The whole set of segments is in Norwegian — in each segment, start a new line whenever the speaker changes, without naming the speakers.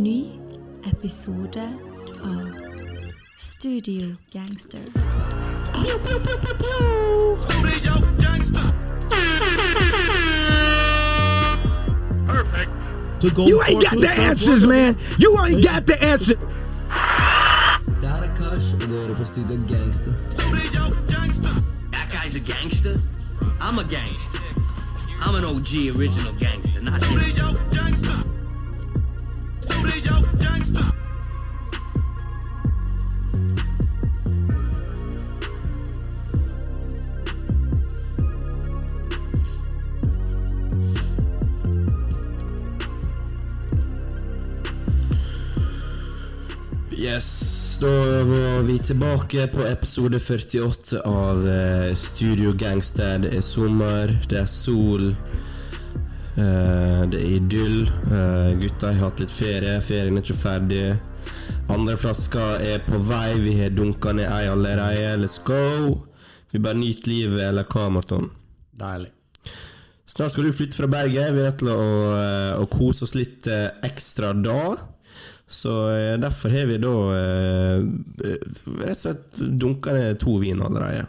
ny episode av Studio Gangster.
Studio gangster. Perfect.
You ain't got the answers, man. You ain't got the answer.
Det her er Kash, og du hører på Studio Gangster.
Studio gangster.
That guy's a gangster. I'm a gangster. I'm an OG original gangster, not him.
Studio gangster.
Vi tilbake på episode 48 av eh, Studio Gangster. Det er sommer, det er sol, eh, det er idyll. Eh, gutta har hatt litt ferie, ferien er ikke ferdig. Andre flasker er på vei, vi har dunka ned ei allerede. Let's go! Vi bare nyter livet, eller hva, Marton?
Deilig.
Snart skal du flytte fra Bergen. Vi er nødt til å, eh, å kose oss litt eh, ekstra da. Så eh, derfor har vi da eh, rett og slett dunka ned to vin allerede.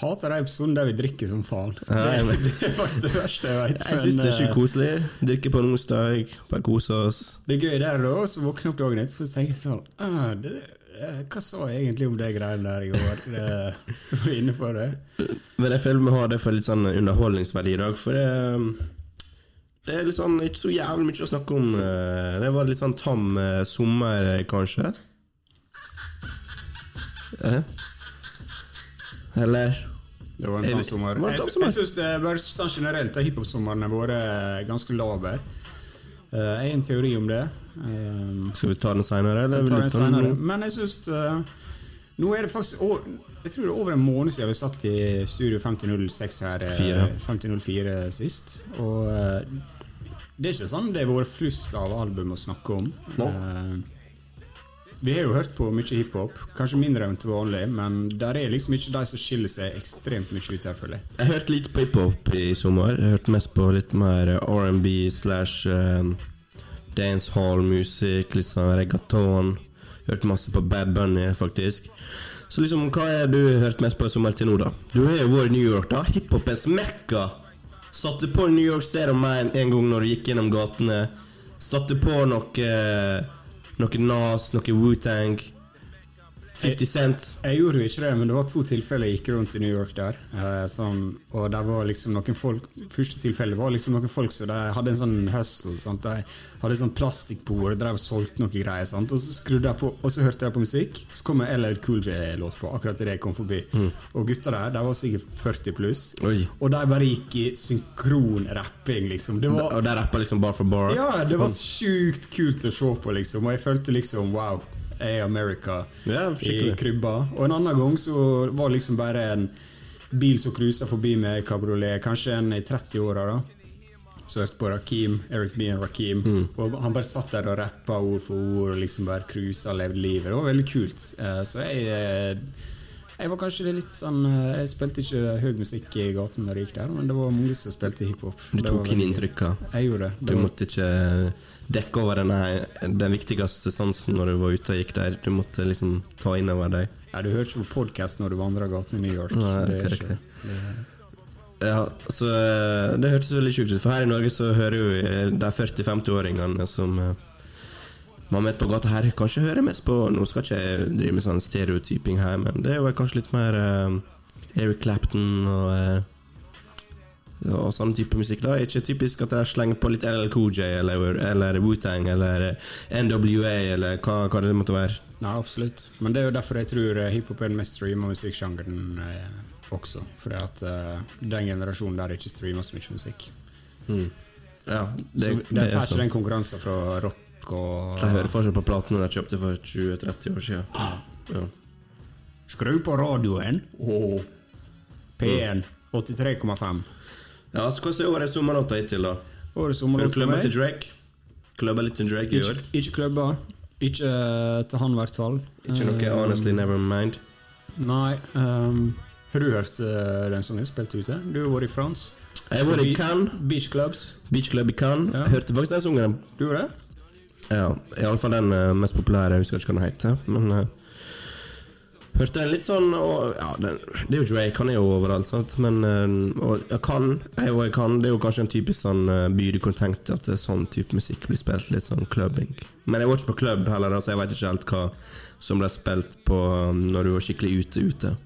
Hater de episodene der vi drikker som faen.
Nei,
det, det er faktisk det verste jeg vet.
Jeg syns det er sjukt koselig. Drikke på en onsdag, bare kose oss.
Det er gøy der da, så våkne opp dagen etterpå og tenke sånn ah, det, eh, Hva sa jeg egentlig om de greiene der i går? Det Står inne for det?
Men jeg føler vi har det for litt sånn underholdningsverdi i dag, for det det er litt sånn, ikke så jævlig mye å snakke om. eh, Det var litt sånn tam eh, sommer, eh, kanskje. Eller?
Det var en tam sommer. Jeg, jeg syns bare sånn generelt at hiphop-sommeren har vært ganske laber. Jeg har en teori om det.
Skal vi ta den seinere, eller?
Vi tar den senere. Men jeg syns Nå er det faktisk Jeg tror det er over en måned siden vi satt i Studio 5006 her. eh, 5004 sist. Og det er ikke sånn det har vært flust av album å snakke om. Eh, vi har jo hørt på mye hiphop, kanskje mindre enn til vanlig, men der er liksom ikke de som skiller seg ekstremt mye ut her, føler jeg.
Jeg hørte litt på hiphop i sommer. Jeg hørte mest på litt mer R&B slash um, dancehall-musikk, litt sånn reggaeton. Hørte masse på Bad Bunny, faktisk. Så liksom, hva har du hørt mest på i sommer til nå, da? Du har jo vært i New York, da. Hiphopens mekka. Satte på New York State of Mind en gang når du gikk gjennom gatene. Satte på noe Noe Nas, noe Wu-Tang. 50 Cent.
Jeg gjorde jo ikke det, men det var to tilfeller jeg gikk rundt i New York der. Eh, som, og der var liksom noen folk Første tilfellet var liksom noen folk som de hadde en sånn hustle. Sant? De hadde en sånn plastikkbord og drev og solgte noe greier. Sant? Og så skrudde jeg på Og så hørte jeg på musikk. Så kom en LL Cool J-låt på, akkurat idet jeg kom forbi. Og gutta der de var sikkert 40 pluss.
Oi.
Og de bare gikk i synkron rapping, liksom. Det var
Og de rappa liksom bar for bar.
ja, det var sjukt kult å se på, liksom. Og jeg følte liksom wow, er America
Ja,
i krybba. Og en annen gang så var det liksom bare en bil som cruisa forbi med kabriolet, kanskje en i 30-åra, da. Så hørte på Rakim, Eric B. og Rakim.
Mm.
Og han bare satt der og rappa ord for ord og liksom bare cruisa og levde livet. Det var veldig kult. Eh, Så jeg eh, jeg var kanskje litt sånn eh, Jeg spilte ikke høy musikk i gaten da jeg gikk der, men det var mange som spilte hiphop.
Du tok inn inntrykka.
Jeg gjorde det.
Du
var,
måtte ikke dekke over den, den viktigste sansen når du var ute og gikk der. Du måtte liksom ta inn over deg.
Ja, du hører ikke på podkast når du vandrer gatene i New York.
Nei,
det er ikke,
Ja, så eh, Det hørtes veldig sjukt ut, for her i Norge så hører jo eh, de 40-50-åringene som man vet på gata her, kanskje hører mest på Nå skal ikke jeg drive med sånn stereotyping her, men det er jo vel kanskje litt mer uh, Eric Clapton og eh, og sånn type musikk. da Ikke typisk at de slenger på litt LLKJ eller, eller Wu-Tang eller eh, NWA eller hva, hva det måtte være.
Nei, absolutt. Men det er jo derfor jeg tror hiphop er den mest streama musikksjangeren eh, også. Fordi at eh, den generasjonen der ikke streamer så mye musikk.
Ja,
Det, så
det,
det
er
ikke den konkurransen fra rock og
Jeg hører fortsatt på platene de kjøpte for 20-30 år siden. Ja.
Skru på radioen! P1 83,5.
Ja, så hva er årets sommerlåt hittil, da?
Årets sommerlåt for meg.
til Drake? Klubba litt til Drake i år?
ikke klubba. Ikke eh, til han, i hvert fall.
Ikke noe
Eh,
Honestly Never Mind?
Nei. Um, har du hørt eh, den er spilt ute? Du har vært i France.
Jeg har vært i Cannes,
Beach Clubs.
Beach Club i Cannes.
Ja.
Hørte faktisk den sangen.
Du gjorde det?
Ja, iallfall den uh, mest populære. Jeg husker ikke hva den heter. Men uh, hørte den litt sånn og, ja, den, Det er jo Drake, han er jo overalt, sant. Men uh, og jeg kan, jeg og jeg kan, det er jo kanskje en typisk sånn uh, by du kunne tenkt at sånn type musikk blir spilt. Litt sånn clubbing. Men jeg var ikke på klubb heller, så altså, jeg veit ikke helt hva som ble spilt på um, når du var skikkelig ute ute.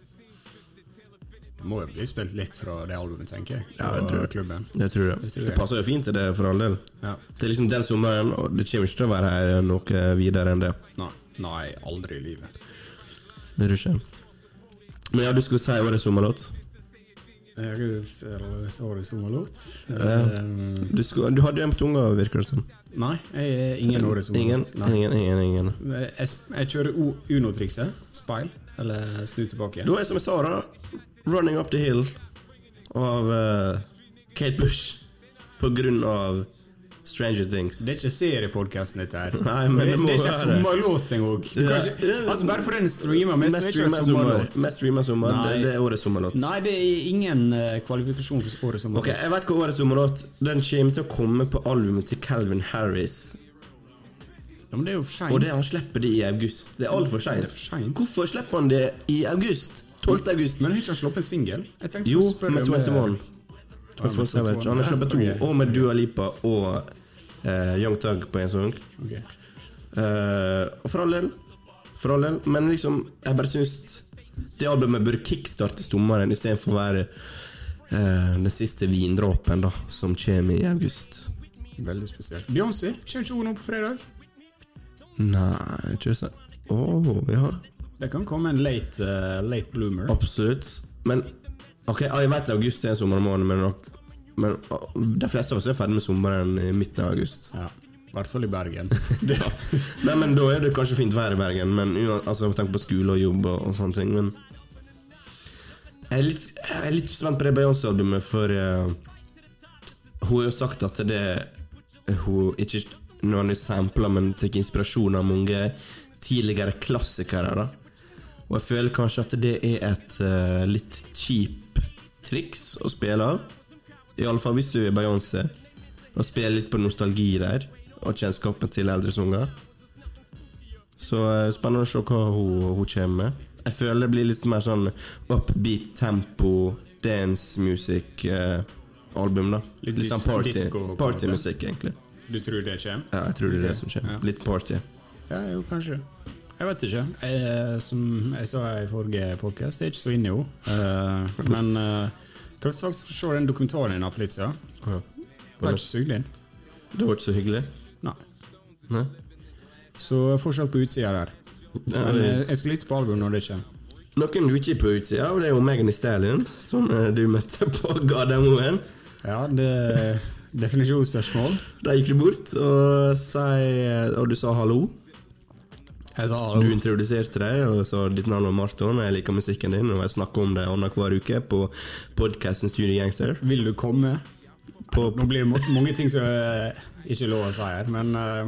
Må jo bli spilt litt fra det albumet, tenker jeg.
Ja, jeg tror
klubben.
Jeg tror det.
Jeg tror
Det
det.
passer jo fint til det, for all del.
Ja.
Det er liksom den sommeren, og det kommer ikke til å være her noe videre enn det.
Nei, nei, aldri i livet.
Det tror ikke. Men ja, du skulle si årets sommerlåt.
Var det sommerlåt?
Ja. Du, skulle, du hadde jo en på tunga, virker det som.
nei, jeg er ingen årets
Ingen,
sommerlåt. Ingen,
ingen, ingen, ingen.
Jeg, jeg kjører Uno-trikset. Speil. Eller snu tilbake.
Da er som jeg sa, da. 'Running Up The Hill' av uh, Kate Bush. På grunn av Stranger Things.
Det er ikke seriepodkasten dette her.
Nei, men det
det er ikke sommerlåt engang.
Ja.
Altså, bare fordi den streamer mest,
Mest
streamer er
sommer.
sommerlåt.
Mest streamer sommer. Det, det er årets sommerlåt.
Nei, det er ingen uh, kvalifikasjon for årets sommerlåt.
Ok, Jeg vet hva årets sommerlåt Den kommer til å komme på albumet til Calvin Harris.
Ja, men det er jo for seint.
Og det han slipper det i august. Det er altfor seint.
for sent.
Hvorfor slipper han det i august? 12. august.
Men har ikke han sluppet en singel?
Jo, med 21. 21 Savage. Han har sluppet to.
Ok.
Og med Dua Lipa og uh, Young Thug på en sang. Eh, og for all del. For all del. Men liksom, jeg bare syns det albumet bør kickstarte sommeren istedenfor å være uh, den siste vindråpen da som kommer i august.
Veldig spesielt. Beyoncé, kommer ikke hun nå på fredag?
Nei, ikke sant. Å, ja.
Det kan komme en late, uh, late bloomer.
Absolutt. Men Ok, jeg vet august er en sommermåned, men, men de fleste av oss er ferdig med sommeren i midten av august.
Ja, I hvert fall i Bergen.
Ja. Nei, men Da er det kanskje fint vær i Bergen, men altså, tenk på skole og jobb og, og sånne ting. Men jeg er litt, jeg er litt spent på det Beyoncé-albumet, for uh, hun har jo sagt at det hun ikke nødvendigvis sampler, men tar inspirasjon av mange tidligere klassikere. da Og jeg føler kanskje at det er et uh, litt kjip triks å spille av. Iallfall hvis du er Beyoncé, og spiller litt på nostalgi der, og kjennskapen til eldre sanger. Så uh, spennende å se hva hun, hun kommer med. Jeg føler det blir litt mer sånn upbeat tempo, dance music uh, album, da.
Litt
Litt, sånn party, partymusikk, egentlig.
Du tror det kommer?
Ja, jeg tror det er det som
Ja.
kommer. Litt party.
Ja, jo, kanskje. Jeg vet ikke. Jeg, som jeg sa i forrige podcast, jeg er ikke så inne i henne. Uh, men uh, prøvde faktisk å se den dokumentaren din for litt siden.
Ja.
Var ikke så hyggelig.
Det var ikke så hyggelig.
Nei.
Nei?
Så fortsatt på utsida der. Men
det-
eh, jeg skal lytte på album når det kommer.
Noen du ikke er på utsida av, det er jo Megan Thee Stallion, som du møtte på Gardermoen.
Ja, det er definisjonsspørsmål.
Der gikk du bort og, og du sa hallo.
Sa
Du introduserte deg og sa ditt navn var Marton, jeg liker musikken din, og jeg snakker om det annenhver uke på podkasten Studio Gangster.
Vil du komme?
På,
Nå blir det mange ting som er ikke lov å si her, men uh,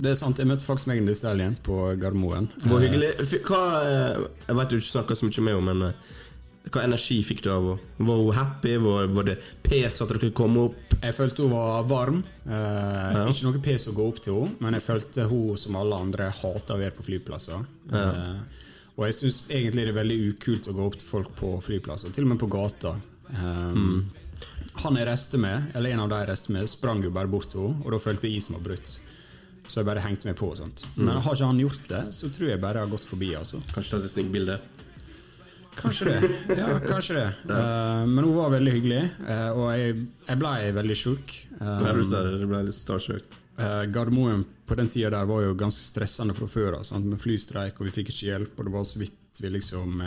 det er sant. Jeg møtte faktisk Megan Thee Stallion på Gardermoen.
Hvor
Eh,
hyggelig. Hva, eh, jeg vet du ikke snakker så mye med henne, men hva energi fikk du av henne? Var hun happy? Var, var det pes at dere kom opp?
Jeg følte hun var varm. Eh, Ikke noe pes å gå opp til henne, men jeg følte hun som alle andre hater å være på flyplasser. Eh, og jeg syns egentlig det er veldig ukult å gå opp til folk på flyplasser, til og med på gata. Eh, Han jeg reiste med, eller en av de jeg reiste med, sprang jo bare bort til henne, og da følte jeg isen var brutt. Så jeg bare hengte meg på. og sånt Men har ikke han gjort det, så tror jeg bare jeg har gått forbi. altså
Kanskje tatt et snikbilde?
Kanskje det. Ja, kanskje det. Uh, men hun var veldig hyggelig, uh, og jeg, jeg ble veldig sjuk.
Um, du ble litt starstruck.
Uh, Gardermoen på den tida der var jo ganske stressende fra før av, med flystreik, og vi fikk ikke hjelp, og det var så vidt vi liksom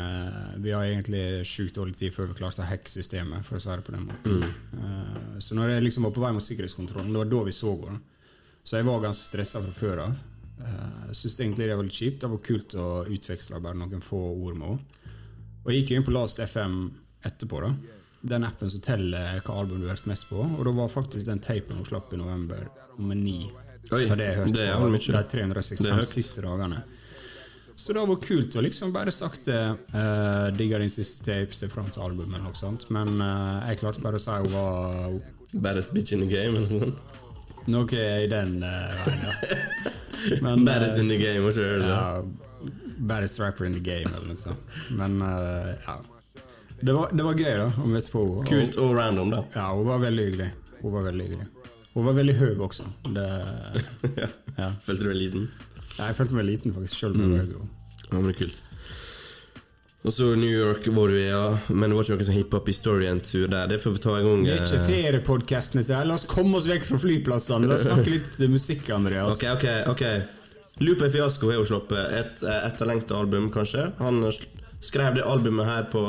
Vi har egentlig sjukt dårlig tid før vi klarte å hacke systemet, for å si det på den måten. Mm. så når jeg liksom var på vei mot sikkerhetskontrollen, det var da vi så henne. Så jeg var ganske stressa fra før av. Jeg syns egentlig det var litt kjipt. Det var kult å utveksle bare noen få ord med henne. Og jeg gikk inn på Last FM etterpå, da. Den appen som teller hva album du har hørt mest på. Og da var faktisk den tapen hun slapp i november, nummer ni.
Oi,
det jeg hørte
det
på de
er
365
høyt.
siste dagene. Så det var kult å liksom bare sagt det. Uh, digger din siste tape, ser fram til albumet eller noe sånt. Men uh, jeg klarte bare å si hun var
Baddest bitch in the game. Eller noe.
Noe i den uh, veien, ja. Men,
Baddest in the game, ikke høre
ja, Baddest rapper in the game, eller noe sånt. Men uh, ja. Det var, det var gøy, da, å vet på.
Kult og random, da.
Ja, hun var veldig hyggelig. Hun var veldig hyggelig. Hun var veldig høy også. Det, ja.
Følte du deg liten?
Ja, Jeg følte meg liten, faktisk, selv om jeg var høy.
Ja, men det er kult. Og så New York var du i, ja. Men det var ikke noen sånn hiphop historien-tur der. Det får vi ta en gang.
Det er ikke
eh,
feriepodkasten dette. her. La oss komme oss vekk fra flyplassene. La oss snakke litt musikk, Andreas.
Ok, ok, ok Lupe Fiasko har jo sluppet et eh, etterlengta album, kanskje. Han skrev det albumet her på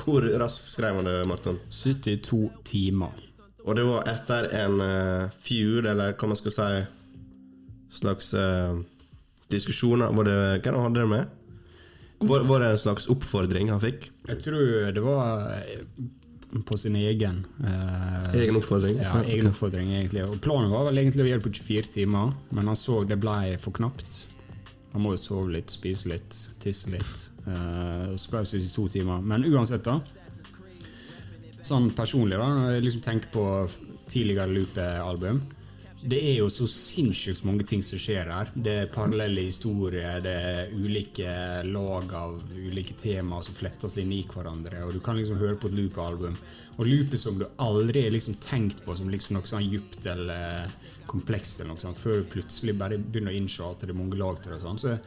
Hvor raskt skrev han det, Martin?
72 timer.
Og det var etter en uh, feud, eller hva man skal si Slags uh, diskusjoner. Var det, Hva hadde det med? Var, var det en slags oppfordring han fikk?
Jeg tror det var på sin egen eh,
Egen oppfordring?
Ja, egen oppfordring, egentlig. Og planen var vel egentlig å gjøre det på 24 timer, men han så det ble for knapt. Han må jo sove litt, spise litt, tisse litt. eh, så ble det 72 timer. Men uansett, da. Sånn personlig, da, når jeg liksom tenker på tidligere Lupe-album Det er jo så sinnssykt mange ting som skjer her. Det er parallelle historier, det er ulike lag av ulike temaer som fletter seg inn i hverandre. Og du kan liksom høre på et Lupe-album. Og Lupe som du aldri har liksom tenkt på som liksom noe sånn djupt eller komplekst, eller noe sånt, før du plutselig bare begynner å innse at det er mange lag til det. og sånn. Så jeg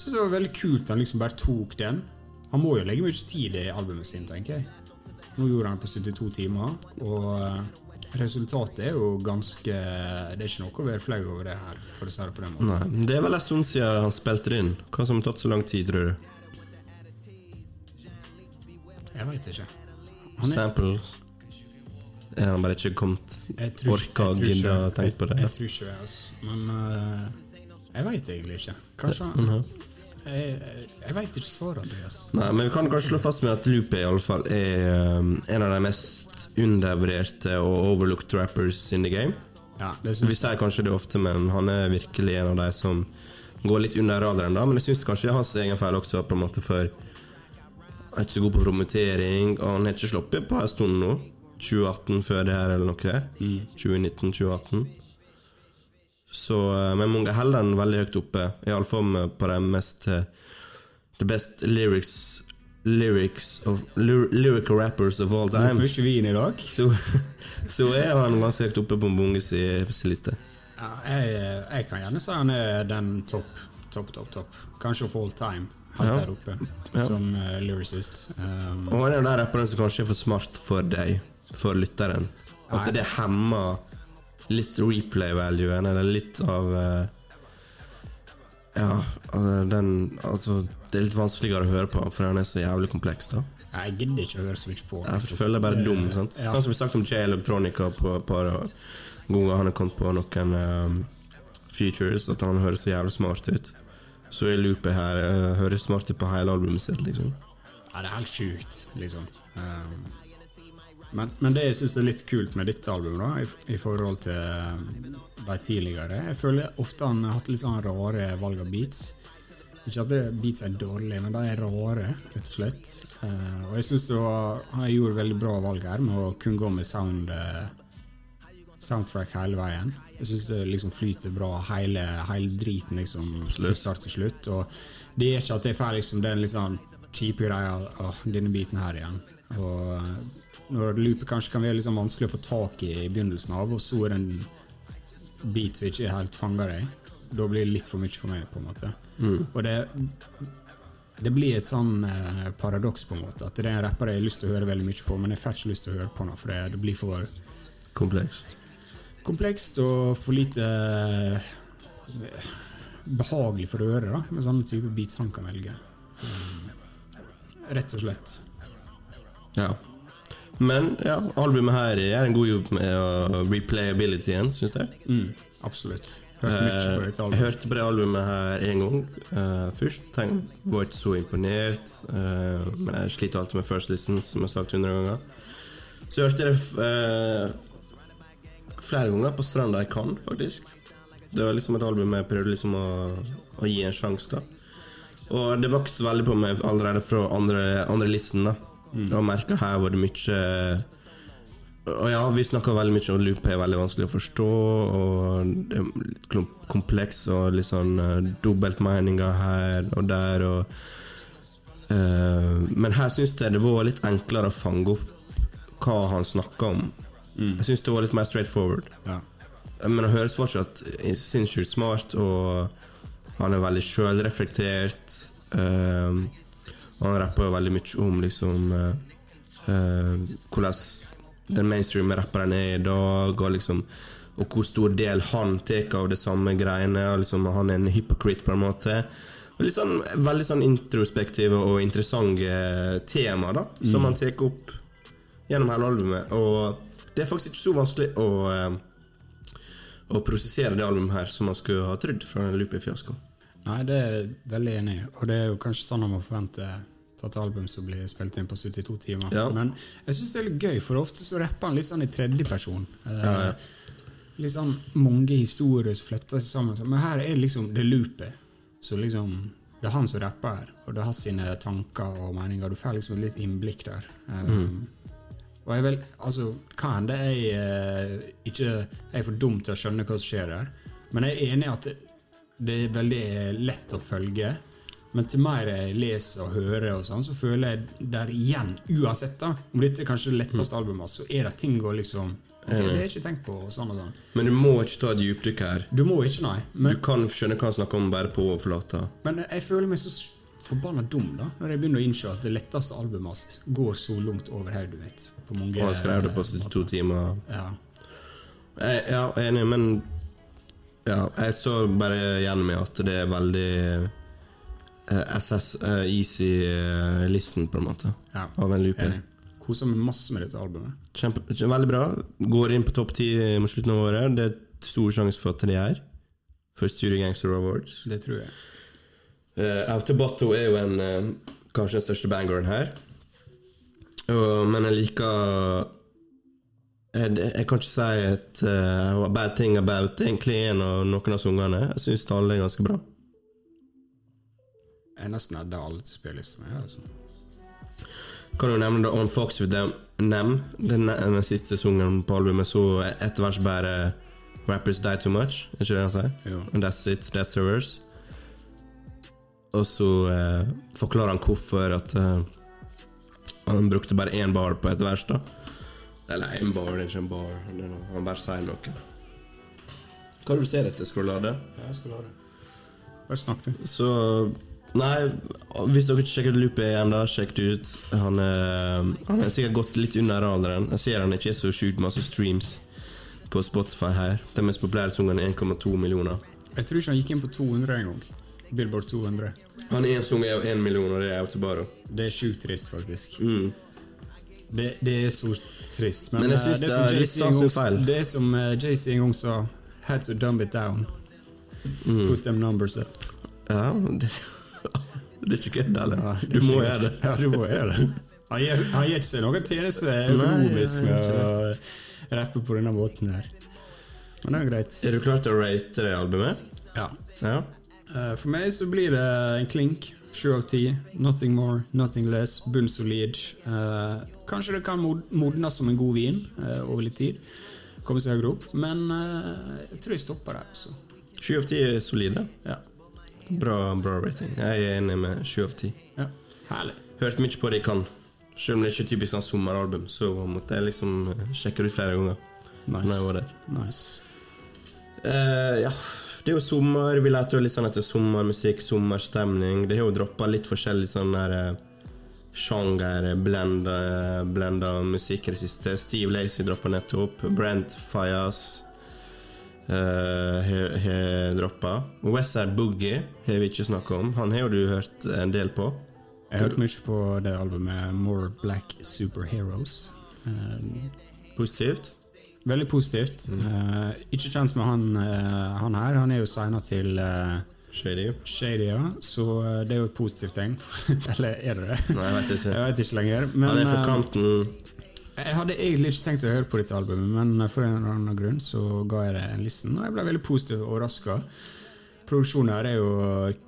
synes det var veldig kult at han liksom bare tok den. Han må jo legge mye tid i albumet sin, tenker jeg. Nå gjorde han det på 72 timer, og resultatet er jo ganske Det er ikke noe å være flau over det her, for å si det på den måten.
Nei, Det er vel en stund siden han spilte det inn. Hva som har tatt så lang tid, tror du?
Jeg veit ikke. Han er,
Samples? Er han bare ikke kommet
tror,
Orka
ikke-
gidda å tenke på det?
Jeg, jeg tror ikke det, altså. Men uh, jeg veit egentlig ikke. Kanskje han Jeg, jeg, veit ikke svaret, Andreas.
Nei, men vi kan kanskje slå fast med at Lupe i alle fall er um, en av de mest undervurderte og overlooked rappers in the game.
Ja, det
Vi sier kanskje det ofte, men han er virkelig en av de som går litt under radaren. da Men jeg syns kanskje det er hans egen feil også, på en måte for Han er ikke så god på promotering, og han har ikke sluppet på en stund nå. 2018 før det her, eller noe der. 2019-2018. Så, eh, men mange holder den veldig høyt oppe, iallfall på de mest eh, The best lyrics Lyrics of Lyrical rappers of all time.
mye vin i dag.
Så, så er han ganske høyt oppe på mange sin liste.
Ja, jeg, jeg kan gjerne si han er den topp, topp, topp, topp. Kanskje of all time. Helt
Ja.
der oppe,
Ja.
som uh, lyricist. Um,
Og han er den rapperen som kanskje er for smart for deg, for lytteren. At
Nei.
det hemmer litt replay-valuen, eller litt av eh, Ja, altså, den Altså, det er litt vanskeligere å høre på, for han er så jævlig kompleks, da.
jeg gidder ikke å høre så mye på
Jeg føler jeg bare dum, sant?
Ja.
Sånn som vi snakket om J Electronica på et par ganger han har kommet på noen um, features, at han høres så jævlig smart ut. Så er loopet her uh, høres smart ut på hele albumet sitt, liksom.
Ja, det er helt sjukt, liksom. Um, men, men det jeg syns er litt kult med dette albumet, da, i, i forhold til um, de tidligere Jeg føler ofte han har hatt litt sånn rare valg av beats. Ikke at beats er dårlige, men de er rare, rett og slett. Uh, og jeg syns han gjorde veldig bra valg her med å kun gå med sound uh, soundtrack hele veien. Jeg syns det liksom flyter bra, hele, hele driten, liksom, fra start til slutt. Og det er ikke at jeg får liksom den liksom kjipe greia av denne biten her igjen. Og eh, når loopet kanskje kan være liksom vanskelig å få tak i i begynnelsen av, og så er det en beat som ikke helt fanger deg, da blir det litt for mye for meg, på en måte. Og det det blir et sånn eh, paradoks, på en måte. At det er en rapper jeg har lyst til å høre veldig mye på, men jeg får ikke lyst til å høre på noe, for det, det blir for
Komplekst.
komplekst og for lite eh, behagelig for øret, da, med sånne type beats han kan velge. Mm. Rett og slett.
Ja. Men ja, albumet her gjør en god jobb med uh, replayabilityen, syns jeg.
Mm, absolutt. Hørte på
Eh, jeg hørte på det albumet her en gang uh, først. Tenk, var ikke så imponert. Uh, men jeg sliter alltid med first listen, som jeg har sagt 100 ganger. Så jeg hørte det eh, flere ganger på stranda jeg kan, faktisk. Det var liksom et album jeg prøvde liksom å, å gi en sjanse, da. Og det vokste veldig på meg allerede fra andre, andre listen, da. Og jeg merka her var det mye og ja, vi snakka veldig mye om loop er veldig vanskelig å forstå, og det er litt kompleks og litt sånn uh, dobbeltmeninger her og der. Og, uh, men her syns jeg det var litt enklere å fange opp hva han snakka om. Jeg syns det var litt mer straight forward.
Ja.
Men han høres fortsatt sinnssykt smart, og han er veldig sjølreflektert. Um, han rapper jo veldig mye om liksom eh, eh, hvordan den mainstream rapperen er i dag, og liksom og hvor stor del han tar av det samme greiene. Og liksom Han er en hypocrite, på en måte. Og litt sånn, Veldig sånn introspektive og interessante tema da som han tar opp gjennom hele albumet. Og det er faktisk ikke så vanskelig å eh, å prosessere det albumet her som man skulle ha trodd fra en Loopy-fiasko.
Nei, det er jeg veldig enig i. Og det er jo kanskje sånn man må forvente et album som blir spilt inn på 72 timer.
Ja.
Men jeg syns det er litt gøy, for ofte så rapper han litt sånn i tredjeperson. Eh,
Ja, ja.
Litt sånn mange historier som fletter seg sammen. Men her er liksom det loopet. Så liksom Det er han som rapper her, og det har sine tanker og meninger. Du får liksom et litt innblikk der. Eh, Og jeg vel, altså, kan det jeg eh, ikke jeg er for dum til å skjønne hva som skjer der, men jeg er enig i at det, det er veldig lett å følge. Men til mer jeg leser og hører, og sånn, så føler jeg der igjen, uansett da, om dette er kanskje det letteste albumet, så er det ting å liksom Okay, Det har jeg ikke tenkt på, og sånn og sånn.
Men du må ikke ta et dypdykk her.
Du må ikke, nei.
Du kan skjønne hva han snakker om bare på overflata.
men jeg føler meg så forbanna dum da, når jeg begynner å innse at det letteste albumet hans går så langt over hodet, du vet. På mange
Og han skrev det på 72 timer.
Ja.
Jeg, ja, enig, men ja, jeg så bare igjen med at det er veldig SS uh, easy eh, listen, på en måte,
ja.
av en looper.
Koser meg masse med dette albumet.
Kjempe, veldig bra. Går inn på topp ti mot slutten av året. Det er stor sjanse for at det er for Studio Gangster Awards.
Det tror jeg.
Uh, Autobotto er jo en uh, kanskje den største bangeren her. Uh, men jeg liker jeg, jeg kan ikke si et uh, bad thing about egentlig en av noen av sangene. Jeg syns alle er ganske bra.
Jeg er nesten edda alle til mi. Altså.
Kan du nevne da On Fox with them Nem, den, den siste sesongen på albumet, så etter hvert bare Rappers die too much, er ikke det han sier?
Jo.
And that's it, that's the verse. Og så eh, forklarer han hvorfor at eh, han brukte bare én bar på et vers, da. Eller én bar, det er ikke en bar. det er Han bare sier noe. Hva du ser etter, skal du lade?
Jeg skal la det. Bare snakk, du.
Så Nei, hvis dere ikke sjekker ut igjen da, sjekk det ut. Han er, han er sikkert gått litt under alderen. Jeg ser han ikke er så sjukt masse streams på Spotify her. De mest populære sangene er 1,2 millioner.
Jeg tror ikke han gikk inn på 200 en gang. Billboard 200.
Han er en sang av én 1 million, og det er Autobaro.
Det er sjukt trist, faktisk.
Mm.
Det, det er så trist. Men,
Men jeg
syns
det, det
som
er litt
gang-
feil.
Det er som eh, JC en gang sa Had to dumb it down.
Mm.
Put them numbers up.
Ja, det, det er ikke kødd, eller?
er
Du må gjøre det.
Ja, du må gjøre det. Han gir, han gir ikke seg noen tjeneste økonomisk med å rappe på denne måten her. Men det er greit.
Er du klar til å rate det albumet?
Ja.
Ja.
Eh, For meg så blir det en klink. Sju av ti. Nothing more, nothing less. Bunn solid. kanskje det kan mod- modnes som en god vin eh, over litt tid. Komme seg høyere opp. Men eh, jeg tror jeg stopper der. Sju
7 av 10 er solide.
Ja.
Bra, bra rating. Jeg er enig med sju av 10.
ja. Herlig.
Hørte mye på det jeg kan. Selv om det ikke er typisk sånn sommeralbum, så måtte jeg liksom eh, sjekke det ut flere ganger. Når jeg var der.
nice.
Uh, ja, det er jo sommer. Vi leter jo litt sånn etter sommermusikk, sommerstemning. Det har jo droppa litt forskjellig sånn der eh, sjanger, blenda, blenda musikk i det siste. Steve Lacey droppa nettopp. Brent Fayas uh, har droppa. Westside Boogie har vi ikke snakka om. Han har jo du hørt en del på.
Jeg har hørt mye på det albumet More Black Superheroes. Uh,
Positivt.
veldig positivt. Eh, ikke kjent med han, eh, han her. Han er jo signa til eh,
Shady.
Shady, ja. Så eh, det er jo et positivt tegn. Eller er det det?
Nei, jeg vet ikke.
Jeg vet ikke lenger. Men
Han er fra
eh,
kanten.
Jeg hadde egentlig ikke tenkt å høre på dette albumet, men for en eller annen grunn så ga jeg det en listen, og jeg ble veldig positiv og overraska. Produksjonen her er jo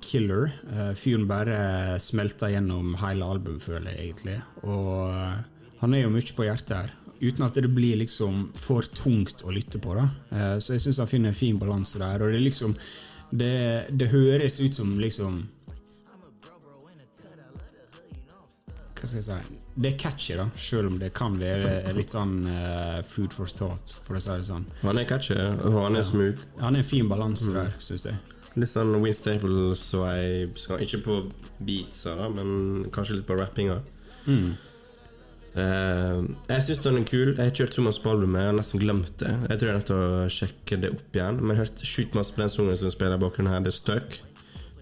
killer. Eh, Fyren bare smelter gjennom hele albumet, føler jeg egentlig. Og eh, han er jo mye på hjertet her. uten at det blir liksom for tungt å lytte på. da. Eh, så jeg syns han finner en fin balanse der. Og det er liksom det, det høres ut som liksom Hva skal jeg si Det er catchy, da, selv om det kan være litt sånn uh, food for thought, for å si det sånn.
Han er catchy, og han er smooth.
Han er en fin balanse der, syns jeg.
Litt sånn Win Staples-vibes. Ikke på beatsa, men kanskje litt på rappinga. Eh, jeg syns den er kul. Jeg har så masse på albumet. Jeg har nesten glemt det. Jeg tror jeg er nødt til å sjekke det opp igjen. Men jeg har hørt sjukt masse på den sangen som spiller i bakgrunnen her. Det er Stuck.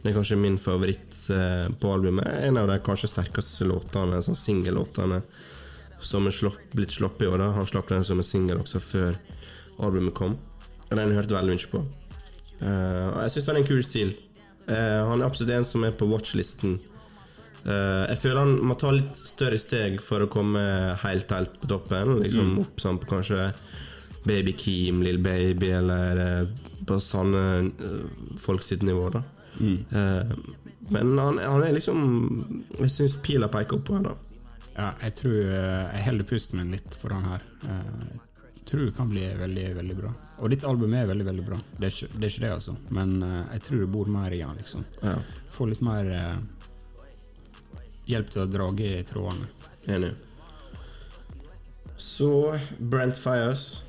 Det er kanskje min favoritt eh, på albumet. En av de kanskje sterkeste låtene, sånn singellåtene som er slopp, blitt sluppet i år. da Han slapp den som en singel også før albumet kom. Den har jeg hørt veldig mye på. Eh, jeg syns han er en kul stil. Eh, han er absolutt en som er på watchlisten. Uh, jeg føler han må ta litt større steg for å komme helt, helt på toppen. Liksom Opp sånn på kanskje Baby Keem, Lill Baby, eller på sånne folk sitt nivå, da. Eh, men han, han er liksom Jeg syns pila peker opp på henne.
Ja, jeg tror eh, jeg holder pusten min litt for han her. Eh, Jeg tror det kan bli veldig veldig bra. Og ditt album er veldig veldig bra. Det er ikke det, er ikke det altså. Men jeg tror det bor mer i han. liksom.
Ja,
Få litt mer hjelp til å drage i trådene.
Enig. Så Brent Fires.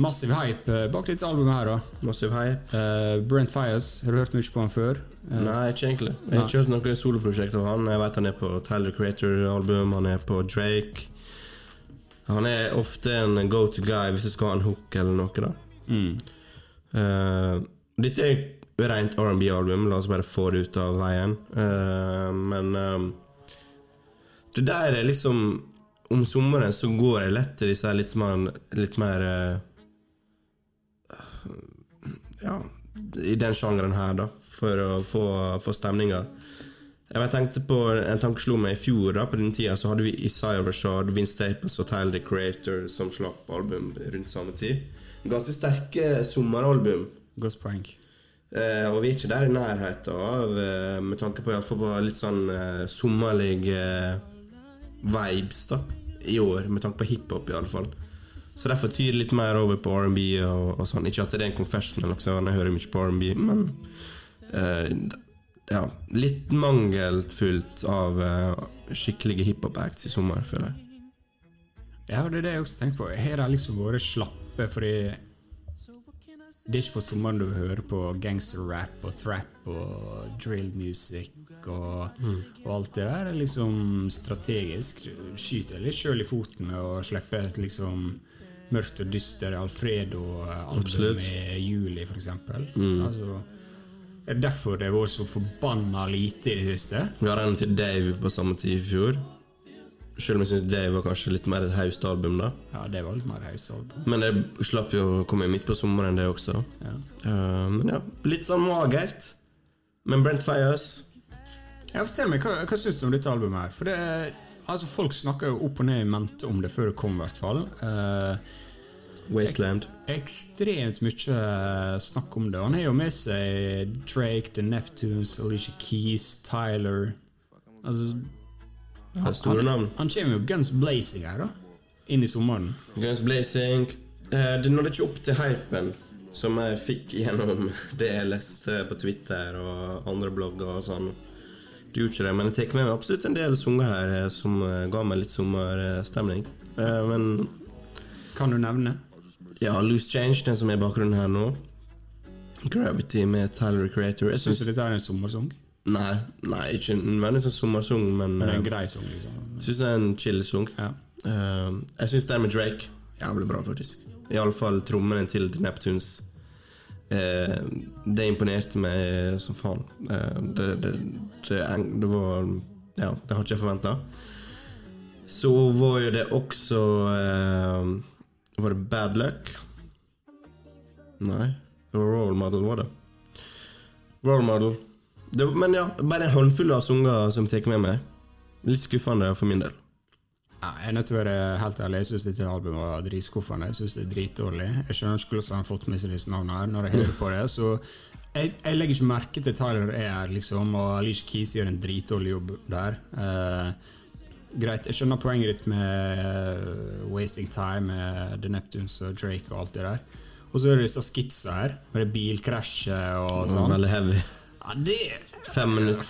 Massiv hype eh, bak dette albumet her, da.
Massiv hype.
Uh, Brent Fires, har du hørt mye på han før? Uh,
Nei, ikke egentlig. Jeg har ikke hørt noe soloprosjekt av han. Jeg vet han er på Tyler Creator-album, han er på Drake. Han er ofte en go to guy hvis du skal ha en hook eller noe. da
mm.
Uh, Dette er et rent R&B-album, la oss bare få det ut av veien. Uh, men uh, det der er liksom Om sommeren så går jeg lett til disse litt mer, litt mer Ja, i den sjangeren her, da, for å få, få stemninga. Jeg tenkte på En tanke slo meg i fjor. da På den tida så hadde vi Isaiah Rashad, Vince Staples og Tyler the Creator som slapp album rundt samme tid. Ganske sterke sommeralbum.
Godt poeng.
Eh, og vi er ikke der i nærheten av, eh, med tanke på, i hvert fall på litt sånn eh, sommerlige eh, vibes da i år, med tanke på hiphop, i alle fall. Så derfor tyr det litt mer over på R&B og, og sånn. Ikke at det er en confessional, også, jeg hører mye på R&B, men uh, ja, litt mangelfullt av uh, skikkelige hiphop-acts i sommer, føler jeg.
Ja, det er det jeg også tenkte på. Har de liksom vært slappe, fordi det er ikke på sommeren du hører på gangster-rap og trap og drill music og, og alt det der. Det er liksom strategisk. Skyter litt sjøl i foten med å slippe et liksom mørkt og dyster Alfredo-album i juli, f.eks. Altså, det er derfor det har vært så forbanna lite i det siste.
Vi har en til Dave på samme tid i fjor. Selv om jeg syns Dave var kanskje litt mer et haust album, da.
Ja, det var litt mer høystalbum.
Men det slapp jo å komme midt på sommeren, det også.
Ja.
Uh, men ja, litt sånn magert. Men Brent Fires
Ja, fortell meg, Hva, hva syns du om dette albumet? her? For det, er- altså Folk snakker jo opp og ned i mente om det før det kom, i hvert fall. Uh,
Wasteland.
ekstremt mye eh, snakk om det. Han har jo med seg Drake, The Neptunes, Alicia Keys, Tyler Altså
er store navn.
Han kommer jo guns blazing her, da. Inn i sommeren.
Guns Blazing. Eh, det nådde ikke opp til hypen som jeg fikk gjennom det jeg leste på Twitter og andre blogger og sånn. Det gjorde ikke det, men jeg tar med meg absolutt en del sanger her eh, som eh, ga meg litt sommerstemning. Eh, Men
Kan du nevne?
ja, Loose Change, den som er i bakgrunnen her nå. Gravity med Tyler Creator. Jeg
Syns du dette er en sommersang?
nei, nei, ikke nødvendigvis en sommersang, men
Men en grei sang, liksom.
syns det er en chill sang.
Ja.
Jeg syns den med Drake jævlig bra, faktisk. Iallfall trommene til Neptunes. Eh, det imponerte meg som faen. Eh, det, det, det, det var Ja, det har ikke jeg forventa. Så var jo det også eh, Var det Bad Luck? Nei. Det var Role Model, var det. Role Model. Men ja, bare en håndfull av sanger som tar med meg. Litt skuffende for min del.
Ja, jeg er nødt til å være helt ærlig. Jeg syns dette albumet var dritskuffende. Jeg synes det er dritdårlig. Jeg skjønner ikke hvordan han har fått med seg disse navnene her. Når jeg hører på det, så jeg, jeg legger ikke merke til Tyler er liksom, og Alicia Keys gjør en dritdårlig jobb der. Uh, greit, jeg skjønner poenget ditt med uh, Wasting Time, med The Neptunes og Drake og alt det der. Og så er det disse skitsa her, med det bilkrasjet og sånn.
Veldig heavy.
Ja, det
Fem minutter.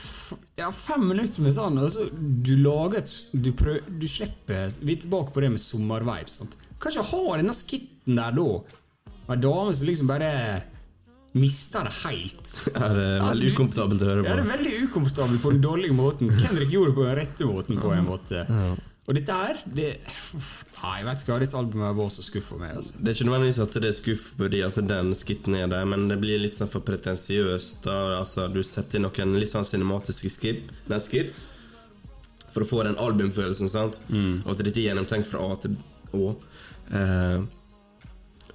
Ja, fem minutter med sånn, altså, du lager Du, prøv, du slipper Vi er tilbake på det med sommervibes. Kanskje ha denne skitten der da. Ei dame som liksom bare mister det helt.
Ja, det er
Altså,
veldig
du-
ukomfortabelt å høre
Ja, det
på.
er veldig ukomfortabelt på den dårlige måten. Kendrick gjorde det på den rette måten. på en måte Og dette her det, Nei, jeg vet ikke hva dette albumet var så skuffa meg. Altså.
Det er ikke nødvendigvis at det er skuff fordi at den skitten er der, men det blir litt sånn for pretensiøst. Altså, Du setter inn noen litt sånn cinematiske skip, nei, skits for å få den albumfølelsen. sant? Og at dette er gjennomtenkt fra A til Å. Eh,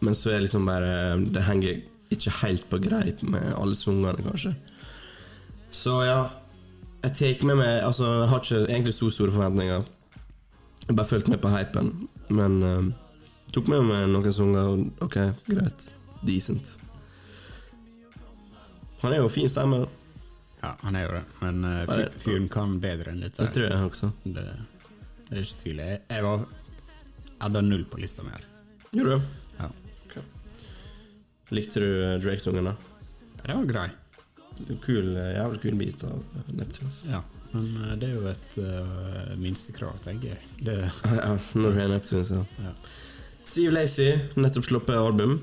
men så er liksom bare Det henger ikke helt på greip med alle sangene, kanskje. Så ja, jeg tar med meg Altså, jeg har ikke egentlig så store forventninger. Jeg bare fulgte med på hypen, men uh, tok med meg noen sanger, og ok, greit. Decent. Han er jo fin stemme, da.
Ja, han er jo det, men uh, fyren kan bedre enn dette.
det tror jeg også.
Det, det er ikke tvil. Jeg, jeg var hadde null på lista mi her.
Gjorde du?
Ja.
Likte du eh, Drake-sangen, da?
Ja, det var grei.
Kul, eh, jævlig kul bit av Neptunes.
Ja. Men eh, det er jo et uh, minstekrav, tenker jeg. Det,
Ja, når du har Neptune, så.
ja.
Steve Lacey, nettopp sluppet album.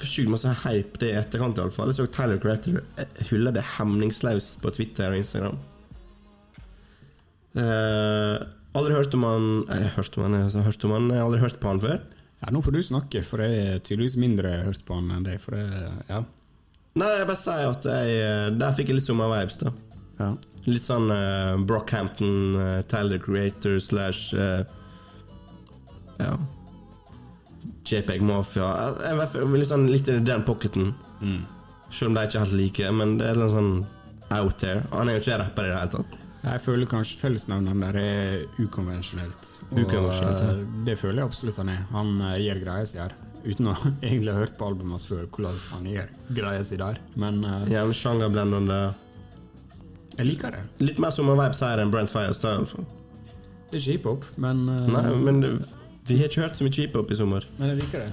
Sjukt masse hype det i etterkant, iallfall. Jeg så Tyler Creator hylle det hemningsløst på Twitter og Instagram. Uh, aldri hørt om han Jeg har hørt om han, jeg har hørt om han, jeg har aldri hørt på han før.
ja, nå får du snakke, for jeg er tydeligvis mindre hørt på han enn deg. For jeg, ja.
Nei, jeg bare sier at jeg eh, Der fikk jeg litt sommervibes, da.
Ja.
Litt sånn uh, Brockhampton, uh, Tyler Creator slash uh, Ja JPEG Mafia. Ikke, litt, sånn, litt i den pocketen. Selv om de ikke er helt like, men det er litt sånn out there. Han er jo ikke rapper i det hele tatt.
Jeg føler kanskje fellesnevneren der er ukonvensjonelt. Og
Ukonvensjonelt, ja.
det føler jeg absolutt han er. Han gjør greia si her. Uten å egentlig ha hørt på albumet hans før hvordan han gjør greia si der. Men uh,
Gjerne sjangerblendende.
Jeg liker det.
Litt mer som en vibes her enn Brent Fires.
Det er ikke hiphop, men, uh,
Nei, men vi har ikke hørt så mye hiphop i sommer.
men jeg liker det.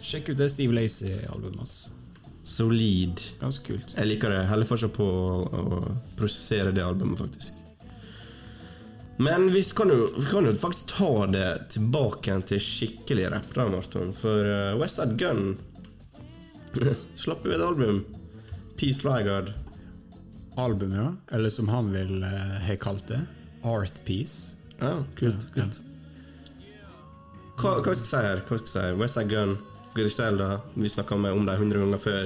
Sjekk ut det Steve Lacey-albumet hans.
Solid.
Ganske kult.
Jeg liker det. Heller fortsatt på å, å prosessere det albumet, faktisk. Men vi kan, jo, vi kan jo faktisk ta det tilbake til skikkelig rapp, da, Marton. For uh, Westside Gun slapp jo et album. Peace Lygard.
Albumet. Eller som han vil eh, ha kalt det. Art Piece.
Ja, kult.
Ja, ja.
kult. Hva, hva skal jeg si her? Hva skal jeg si? Westside Gun, Griselda. Vi snakka om dem 100 ganger før.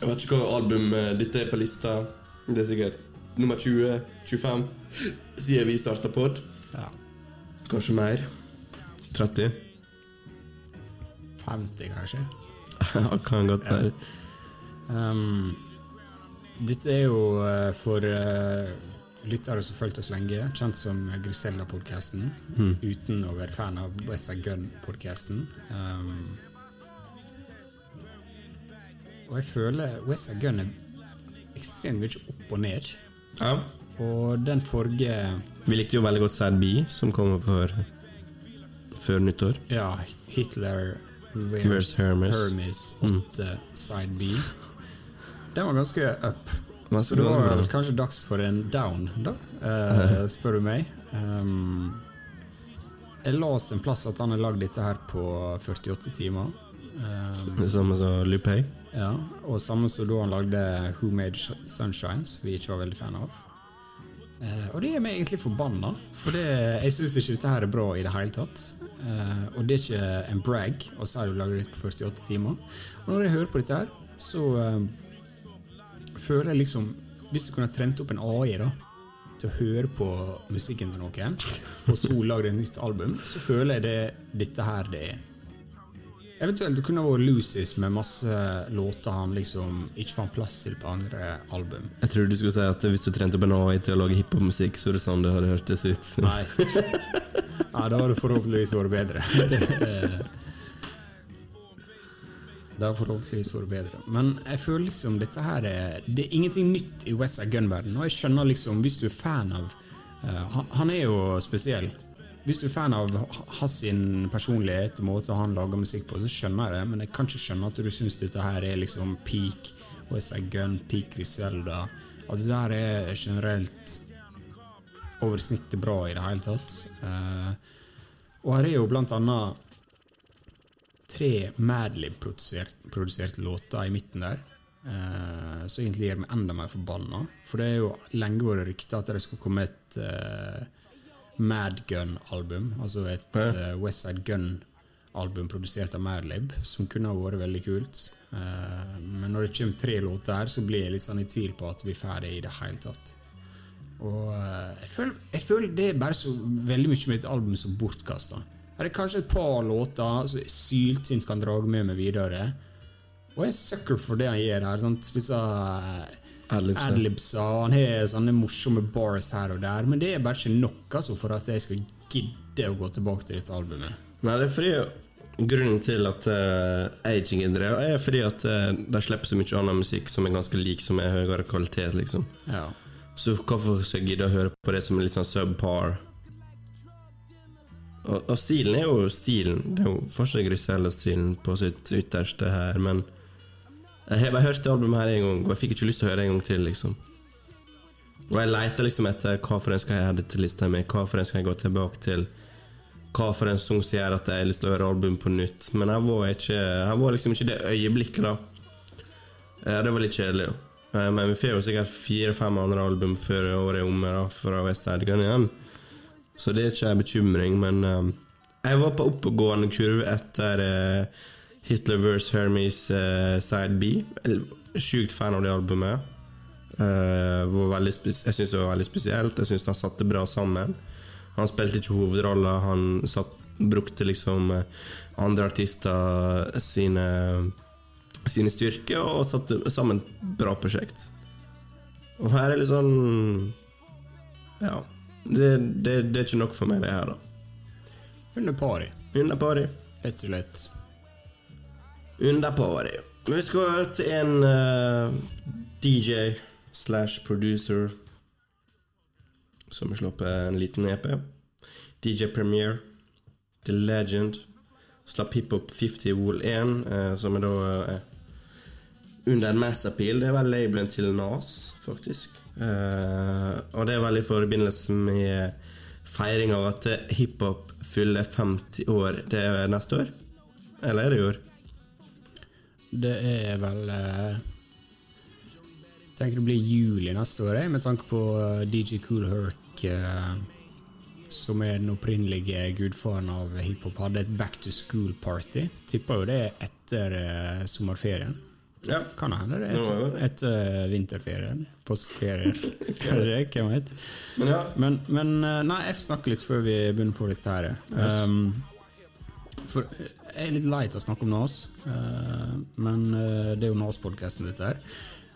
Jeg vet ikke hva album eh, dette er på lista. Det er sikkert nummer 20-25 siden vi starta pod.
Ja.
Kanskje mer. 30.
50, kanskje.
Ja, kan godt være.
Um, dette er jo eh, for eh, lyttere som har fulgt oss lenge, kjent som Grisella-podkasten. Uten å være fan av Westside Gun-podkasten. Um, og jeg føler Westside Gun er ekstremt mye opp og ned.
Ja.
Og den forrige
Vi likte jo veldig godt Sad B, som kommer før, før nyttår.
Ja, Hitler
Where's Hermes?
Hermes 8 Side B. Den var ganske up.
Ganske-
Så det var vel kanskje dags for en down, da, eh, spør du meg. Um, jeg leste en plass at han har lagd dette her på 48 timer. Um,
Det samme som Lupay.
ja, og samme som da han lagde Who Made Sunshine, som vi ikke var veldig fan av. Uh, og det gjør meg egentlig forbanna, for det, jeg syns ikke dette her er bra i det hele tatt. Uh, og det er ikke en brag å si du lager dette på 48 timer. Og når jeg hører på dette her, så eh, føler jeg liksom Hvis du kunne trent opp en AI da til å høre på musikken til noen, og så lage et nytt album, så føler jeg det dette her det er. Eventuelt det kunne vært Lucis med masse låter han liksom ikke fant plass til på andre album.
Jeg trodde du skulle si at hvis du trente opp en AI til å lage hiphop-musikk, så er det sånn det hadde hørtes ut.
Nei. Ja, da hadde det forhåpentligvis vært bedre. Det, er forhåpentligvis vært bedre. Men jeg føler liksom dette her er Det er ingenting nytt i West Side Gun-verden. Og jeg skjønner liksom, hvis du er fan av uh, han, han er jo spesiell. Hvis du er fan av hans personlighet og måte han lager musikk på, så skjønner jeg det, men jeg kan ikke skjønne at du syns dette her er liksom peak West Side Gun, peak Griselda. At dette her er generelt over snittet bra i det hele tatt. Uh, og her er jo blant annet tre Madlib-produserte låter i midten der. Uh, så egentlig gjør meg enda mer forbanna. For det er jo lenge vært rykter at det skal komme et uh, Mad Gun-album. Altså et uh, Westside Gun-album produsert av Madlib, som kunne ha vært veldig kult. Uh, men når det kommer tre låter her, så blir jeg litt sånn i tvil på at vi får det i det hele tatt. Og eh, jeg føler, jeg føler det er bare så veldig mye med et album som bortkasta. Her er kanskje et par låter som jeg syltynt kan dra med meg videre. Og jeg er sucker for det han gjør her. Sant? Disse eh, adlibsa. Han har sånne morsomme bars her og der, men det er bare ikke nok altså, for at jeg skal gidde å gå tilbake til dette albumet.
Nei, det er fordi Grunnen til at uh, ikke gidder det er fordi at uh, de slipper så mye annen musikk som er ganske lik, som er høyere kvalitet, liksom.
Ja.
Så hvorfor skal jeg gidde å høre på det som er litt sånn subpar? Og, og stilen er jo stilen. Det er jo fortsatt Grisella-stilen på sitt ytterste her, men jeg har bare hørt det albumet her en gang, og jeg fikk ikke lyst til å høre det en gang til, liksom. Og jeg leter liksom etter hva for en skal jeg ha det til lista mi, hva for en skal jeg gå tilbake til. Hva for en sang som gjør at jeg har lyst til å høre album på nytt. Men jeg var, ikke, jeg var liksom ikke det øyeblikket, da. Eh, Det var litt kjedelig. Eh, Men vi får jo sikkert fire-fem andre album før året er omme da, fra West Side Gun igjen. Så det er ikke en bekymring, men um, jeg var på oppegående kurv etter uh, Hitler vs. Hermes uh, Side B. Sjukt fan av det albumet. Uh, jeg syns det var veldig spesielt. Jeg syns han satte bra sammen. Han spilte ikke hovedrolla, han satt, brukte liksom andre artister sine sine styrker og satte sammen bra prosjekt. Og her er litt sånn Ja. Det, det, det er ikke nok for meg, det her, da.
Under pari,
Under pari.
rett og slett.
Under pari. Men vi skal til en uh, DJ slash producer som har sluppet en liten EP. DJ Premier. The Legend. Slapp Hiphop 50 Wool 1, eh, som er da eh, under en mass appeal. Det er vel labelen til Nas, faktisk. Eh, og det er vel i forbindelse med feiring av at hiphop fyller 50 år. Det er neste år? Eller er det i år?
Det er vel eh, Jeg tenker det blir juli neste år, med tanke på eh, DJ Cool Herc, eh, som er den opprinnelige gudfaren av hiphop, hadde et back to school-party. Tipper jo det er etter eh, sommerferien.
Ja.
Kan hende det er
er
etter, etter vinterferien. Påskeferien. Kanskje, hvem vet.
Men ja,
Men, men eh, nei, jeg snakker litt før vi begynner på dette her. Um, for eh, jeg er litt lei til å snakke om Nas, uh, men uh, det er jo Nas-podkasten, dette her.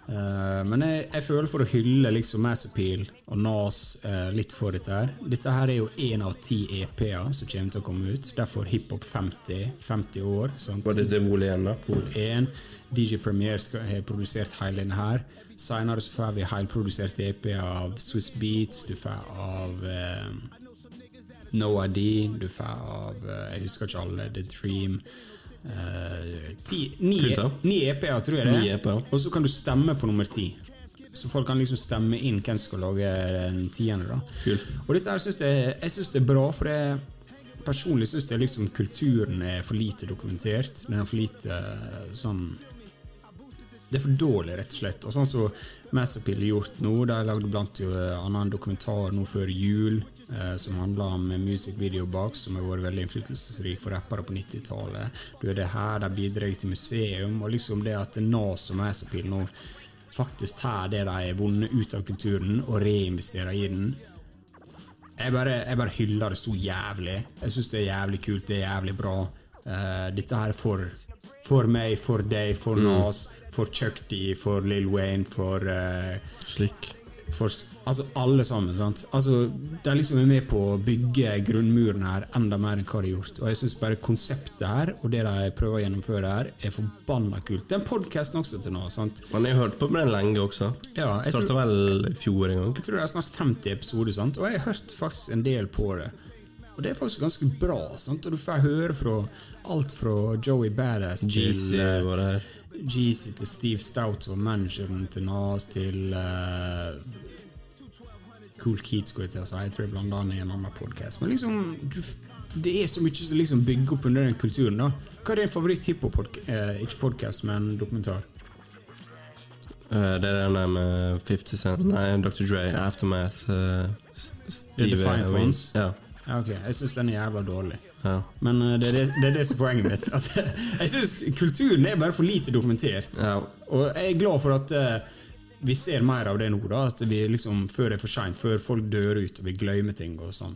Uh, men jeg, jeg føler for å hylle liksom Mass Appeal og Nas eh, litt for dette her. Dette her er jo én av ti EP-er som kommer til å komme ut. Derfor Hiphop 50. 50 år. Sant?
var det det Vol igjen, da?
Vol 1. DJ Premier skal ha produsert hele denne her. Senere så får vi helprodusert EP av Swiss Beats, du får av eh, No ID, du får av eh, Jeg husker ikke alle. The Dream. Eh, ti, ni, ni EP-er, tror jeg det.
EP-er.
Og så kan du stemme på nummer ti. Så folk kan liksom stemme inn hvem som skal lage den tiende. da
Kul.
Og dette her synes jeg, jeg synes det er bra, for det, personlig syns jeg liksom kulturen er for lite dokumentert. Den er for lite sånn Det er for dårlig, rett og slett. Og sånn som Mass Appeal har gjort nå, de lagde blant annet en dokumentar nå før jul eh, som handla om music video bak, som har vært veldig innflytelsesrik for rappere på 90-tallet. Du er det her, de bidrar til museum, og liksom det at Nas og Mass Appeal nå faktisk tar det de har vunnet ut av kulturen, og reinvesterer i den. Jeg bare, jeg bare hyller det så jævlig. Jeg syns det er jævlig kult, det er jævlig bra. Uh, dette her er for, for meg, for deg, for Nas, for Chuck D, for Lill Wayne, for, uh,
Slik.
For altså, alle sammen. sant? Altså, De liksom er med på å bygge grunnmuren her enda mer enn hva de har gjort. Og jeg syns bare konseptet her, og det de prøver å gjennomføre her, er forbanna kult. Den podkasten også til nå. sant?
Men jeg har hørt på den lenge også.
Ja, jeg
Starta vel i fjor en gang.
jeg tror det er snart 50 episoder, sant? og jeg har hørt faktisk en del på det. Og det er faktisk ganske bra. sant? Og du får høre fra alt fra Joey Badass til
GC
eh,
det her.
Jeezy til Steve Stout og manageren til Nas til uh, Cool Keats, skulle jeg til å si. Jeg tror jeg blanda han i en annen podkast. Men liksom, du, det er så mye som liksom bygger opp under den kulturen. da. Hva er din favoritt-hiphop-podkast? Eh, ikke podkast, men dokumentar.
Uh, det er den der med 50 Cent Nei, Dr. Dre, Aftermath uh, Steve
Defiant Ones?
Ja.
Ja, ok, Jeg syns den er jævla dårlig.
Ja.
Men eh, det, det, det er det som er poenget mitt. At, jeg synes kulturen er bare for lite dokumentert.
ja.
Og jeg er glad for at eh, vi ser mer av det nå. da At vi liksom, Før det er for seint, før folk dør ut og vi glemmer ting. og sånn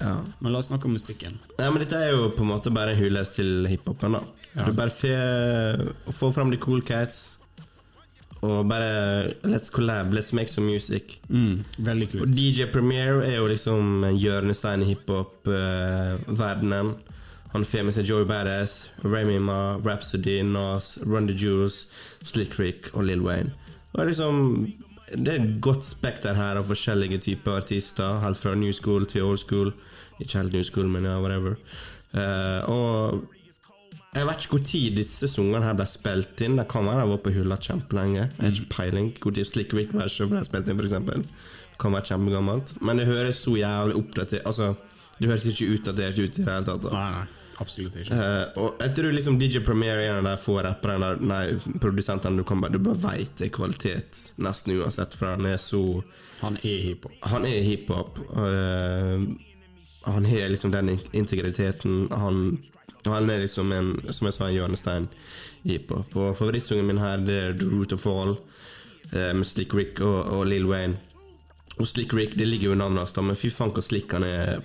ja.
Men la oss snakke om musikken.
Ja, men Dette er jo på en måte bare en hyllest til hiphopen. da. Du bare får få fram de cool cats, og bare Let's collab, let's make some music.
Mm, veldig kult. Og.
DJ Premier er jo liksom en hjørnestein i hiphop-verdenen. Han får med seg Joey Badass, Remy Ma, Rhapsody, Nas, Run the Jewels, Slick Rick og Lil Wayne. Og liksom Det er et godt spekter her av forskjellige typer artister. Helt fra new school til old school. Ikke helt new school, men ja, whatever. Uh, og jeg vet ikke hvor tid disse sangene her ble spilt inn. Det kan være de var på hylla kjempelenge. Jeg har ikke peiling hvor tid Slick Rick-verset ble spilt inn, f.eks. Det kan være kjempegammelt. Men det høres så jævlig oppdatert Altså, det høres ikke utdatert ut i det hele tatt. da.
Nei, nei, absolutt ikke.
Uh, og jeg tror liksom DJ av de få rapperne Nei, produsentene du kan bare Du bare veit det er kvalitet, nesten uansett, for han er så
Han er hiphop.
Han er hiphop. Uh, han har liksom den integriteten. Han, han er liksom en Som jeg sa, en hjørnestein i på. Og favorittsangen min her Det er The Root of All eh, med Slick Rick og, og Lil Wayne. Og Slick Rick, det ligger jo i navnet hans, men fy faen hvor slick han er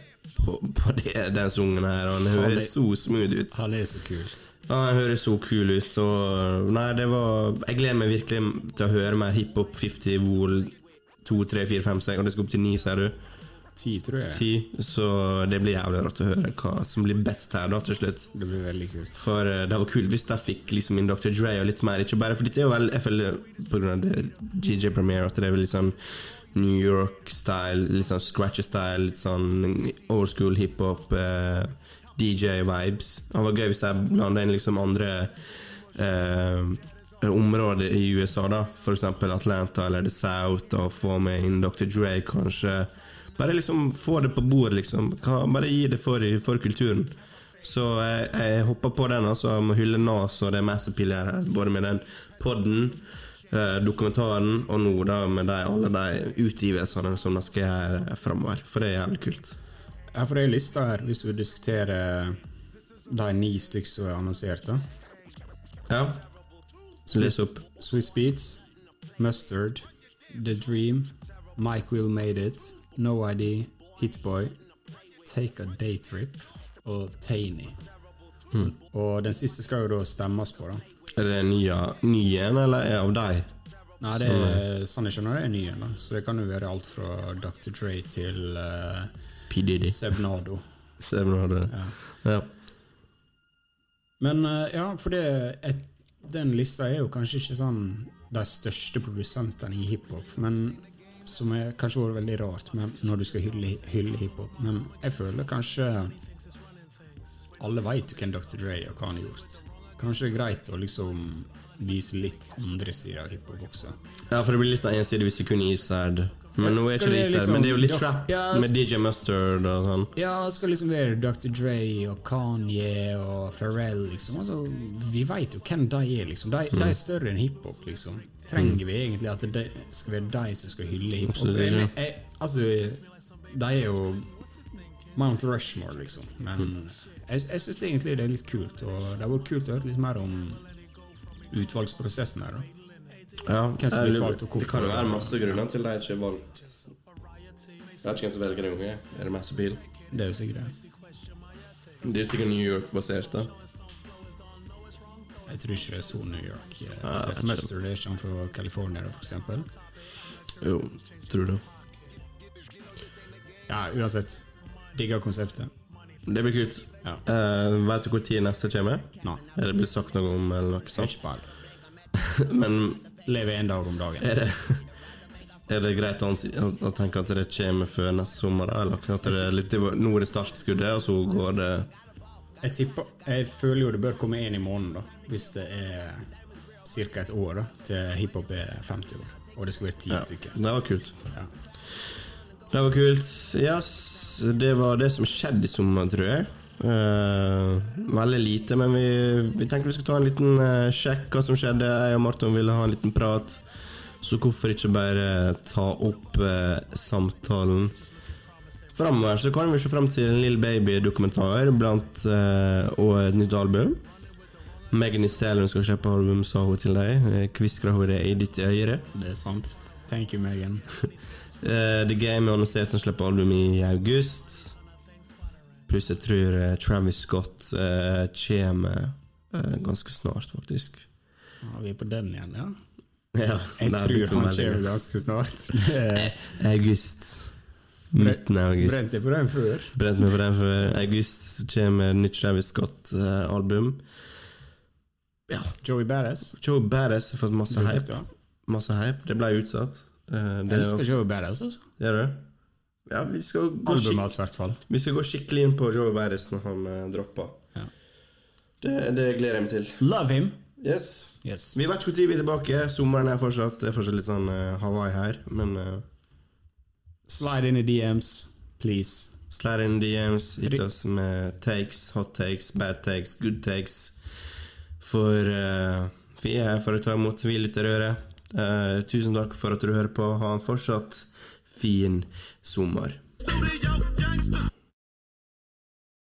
på, på det, den sangen her. Og han
Han er-
høres så smooth ut.
Han er så kul.
Ja, Han høres så kul ut. Og nei, det var Jeg gleder meg virkelig til å høre mer hiphop 50 Vol 2, 3, 4, 5, 6, og det skal opp til 9, ser du?
Ti, tror jeg.
Ti, så det blir jævlig rått å høre hva som blir best her, da, til slutt.
Det blir veldig kult.
For uh, det var kult hvis de fikk liksom inn Dr. Dre og litt mer. Ikke bare, for dette er jo vel Jeg føler på grunn av det GJ Premiere at det er litt sånn New York-style, litt sånn scratchy-style, litt sånn old school hiphop, uh, DJ-vibes. Det var gøy hvis de blanda inn liksom andre uh, områder i USA, da. Eksempel Atlanta eller The South, og få med inn Dr. Dre, kanskje. Bare liksom få det på bordet, liksom. Bare gi det for, for kulturen. Så jeg, jeg hopper på den, altså. Må hylle Nas og det Appeal her, både med den podden, eh, dokumentaren, og nå da med de, alle de utgivelsene som de skal gjøre framover. For det er jævlig kult.
Ja, for det er lista her, hvis du diskuterer de ni stykk som er annonsert. da.
Ja. Les opp.
Swiss Beats, Mustard, The Dream, Mike Will Made It, No ID, Hitboy, Take a Day Trip og Tiny. Og den siste skal jo da stemmes på, da.
Er det en ny en, eller er det av deg?
Nei, det er, sånn jeg skjønner det, er ny en, da. Så det kan jo være alt fra Dr. Dre til uh,
P. Diddy.
Sebnado.
Ser?
Ja.
Ja.
Men uh, ja, for det et, Den lista er jo kanskje ikke sånn de største produsentene i hiphop, men som er kanskje vært veldig rart men, når du skal hylle, hylle hiphop. Men jeg føler kanskje alle veit hvem Dr. Dre og hva han har gjort. Kanskje det er greit å liksom vise litt andre sider av hiphop også.
ja, for det blir litt ensidig hvis vi kunne Eastside. Men nå er ikke det
liksom-
men det er jo litt
Ja,
trap
ja,
med DJ Mustard og sånn.
Ja, skal liksom være Dr. Dre og Kanye og Pharrell, liksom. Altså, vi veit jo hvem de er, liksom. De, de er større enn hiphop, liksom. Trenger vi egentlig at det skal være de som skal hylle hiphop? Jeg- Altså, de er jo Mount Rushmore, liksom. Men jeg, jeg syns egentlig det er litt kult, og det har vært kult å høre litt mer om utvalgsprosessen her. da.
Ja,
Hvem som blir valgt, og hvorfor.
Det kan jo være masse grunner til de ikke er valgt. Jeg vet ikke hvem som velger det unge. Er det masse bil?
Det er jo sikkert det.
Det er sikkert New York-basert, da.
Jeg tror ikke det er så New York.
Mest jeg
basert.
tror-
Mustard er ikke han fra California, for eksempel.
Jo. tror du?
Ja, uansett. Digger konseptet.
Det blir kult.
Ja.
Uh, vet du tid neste kommer?
Nei.
Er det blitt sagt noe om eller noe sånt? Men
Lever én dag om dagen.
er det, er det greit å, å tenke at det kommer før neste sommer. Eller at det er litt, nå er det startskuddet, og så går det
Jeg tipper Jeg føler jo det bør komme én i måneden, da. Hvis det er ca. et år da til hiphop er 50 år. Og det skal være ti
ja,
stykker.
Det var kult.
Ja.
Det var kult. Yes, det var det som skjedde i sommer, tror jeg. Uh, veldig lite, men vi, vi tenkte vi skulle ta en liten uh, sjekk hva som skjedde. Jeg og Marton ville ha en liten prat, så hvorfor ikke bare ta opp uh, samtalen framover? Så kan vi se fram til en Lill Baby-dokumentar blant, og et nytt album. Megan Stallion skal kjøpe album, sa hun til deg. Kviskra hun det i ditt øre.
Det er sant. Thank you, Megan.
Eh, The Game er annonsert at han slipper album i august. Pluss jeg tror eh, Travis Scott uh, kommer uh, ganske snart, faktisk.
Ja, vi er på den igjen, ja.
Ja,
Jeg
det er
tror han kommer ganske snart.
August. Midten av
Brent
august.
deg på den før.
Brent meg på den før august, kommer nytt Travis Scott-album. Ja.
Joey Badass.
Joey Badass har fått masse hype. Masse hype. Det ble utsatt. Uh, det er
elsker Joey Badass, altså.
Gjør du? Ja, vi skal, gå
Albumet fall.
vi skal gå skikkelig inn på Joey Badass når han uh, dropper.
Ja.
Det, det gleder jeg meg til.
Love him!
Yes.
Yes.
Vi vet ikke når vi er tilbake. Sommeren er fortsatt, er fortsatt litt sånn uh, Hawaii her. Men uh,
Slide in i DMs, please.
slide in DMs, hit oss med takes, hot takes, bad takes, good takes. For uh, vi er for å ta imot vi lytterøre. Uh, tusen takk for at du hører på. Ha en fortsatt fin sommer.
Studio gangsters.